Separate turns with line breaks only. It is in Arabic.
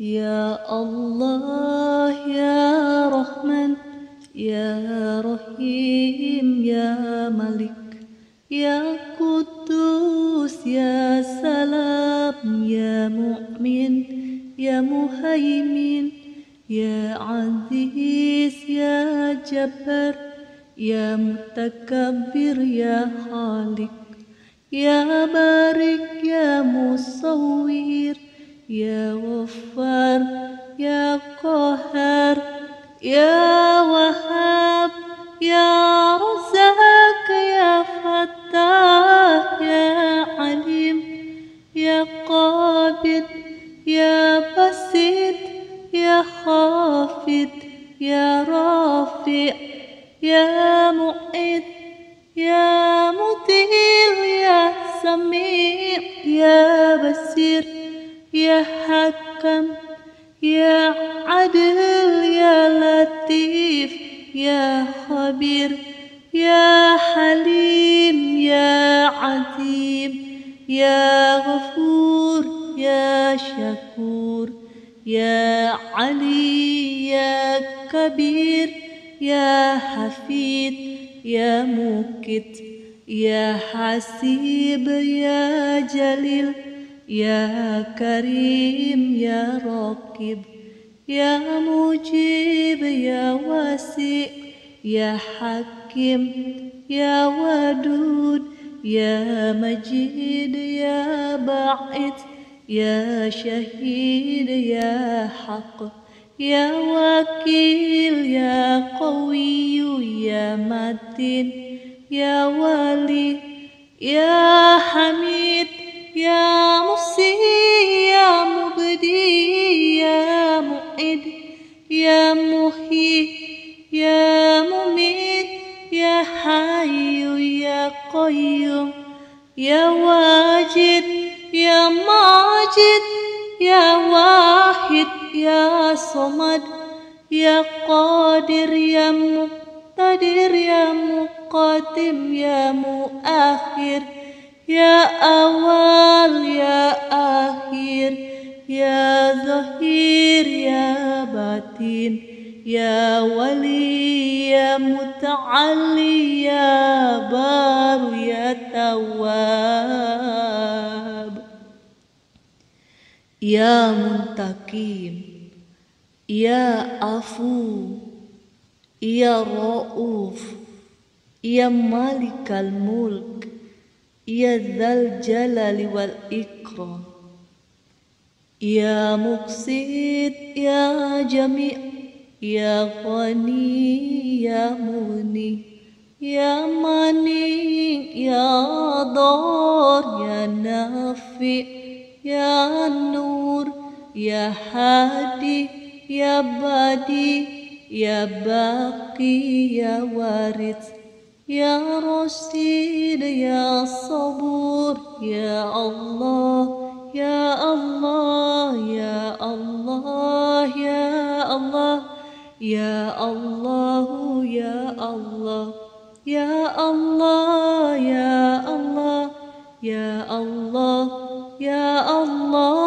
يا الله يا رحمن يا رحيم يا ملك يا قدوس يا سلام يا مؤمن يا مهيمن يا عزيز يا جبار يا متكبر يا خالق يا بارك يا مصور. يا غفار يا قهار يا وهاب يا رزاق يا فتاح يا عليم يا قابض يا بسيط يا خافض يا رافع يا مؤيد يا مطيل يا سميع يا بصير. يا حكم يا عدل يا لطيف يا خبير يا حليم يا عظيم يا غفور يا شكور يا علي يا كبير يا حفيد يا موكد يا حسيب يا جليل. يا كريم يا راكب يا مجيب يا واسع يا حكيم يا ودود يا مجيد يا باعث يا شهيد يا حق يا وكيل يا قوي يا متين يا ولي يا حميد يا مصي يا مبدي يا معد يا محيي يا مميت يا حي يا قيوم يا واجد يا ماجد يا واحد يا صمد يا قادر يا مقتدر يا مقدم يا مؤخر. يا أول يا آخر يا ظهير يا باطن يا ولي يا متعلي يا بار يا تواب يا منتقم يا عفو يا رؤوف يا مالك الملك يا ذا الجلال والإكرام. يا مقسط يا جميع يا غني يا مغني يا ماني يا ضار يا نافع يا نور يا هادي يا بادي يا باقي يا وارث. يا رشيد يا صبور يا الله يا الله يا الله يا الله يا الله يا الله يا الله يا الله يا الله يا الله.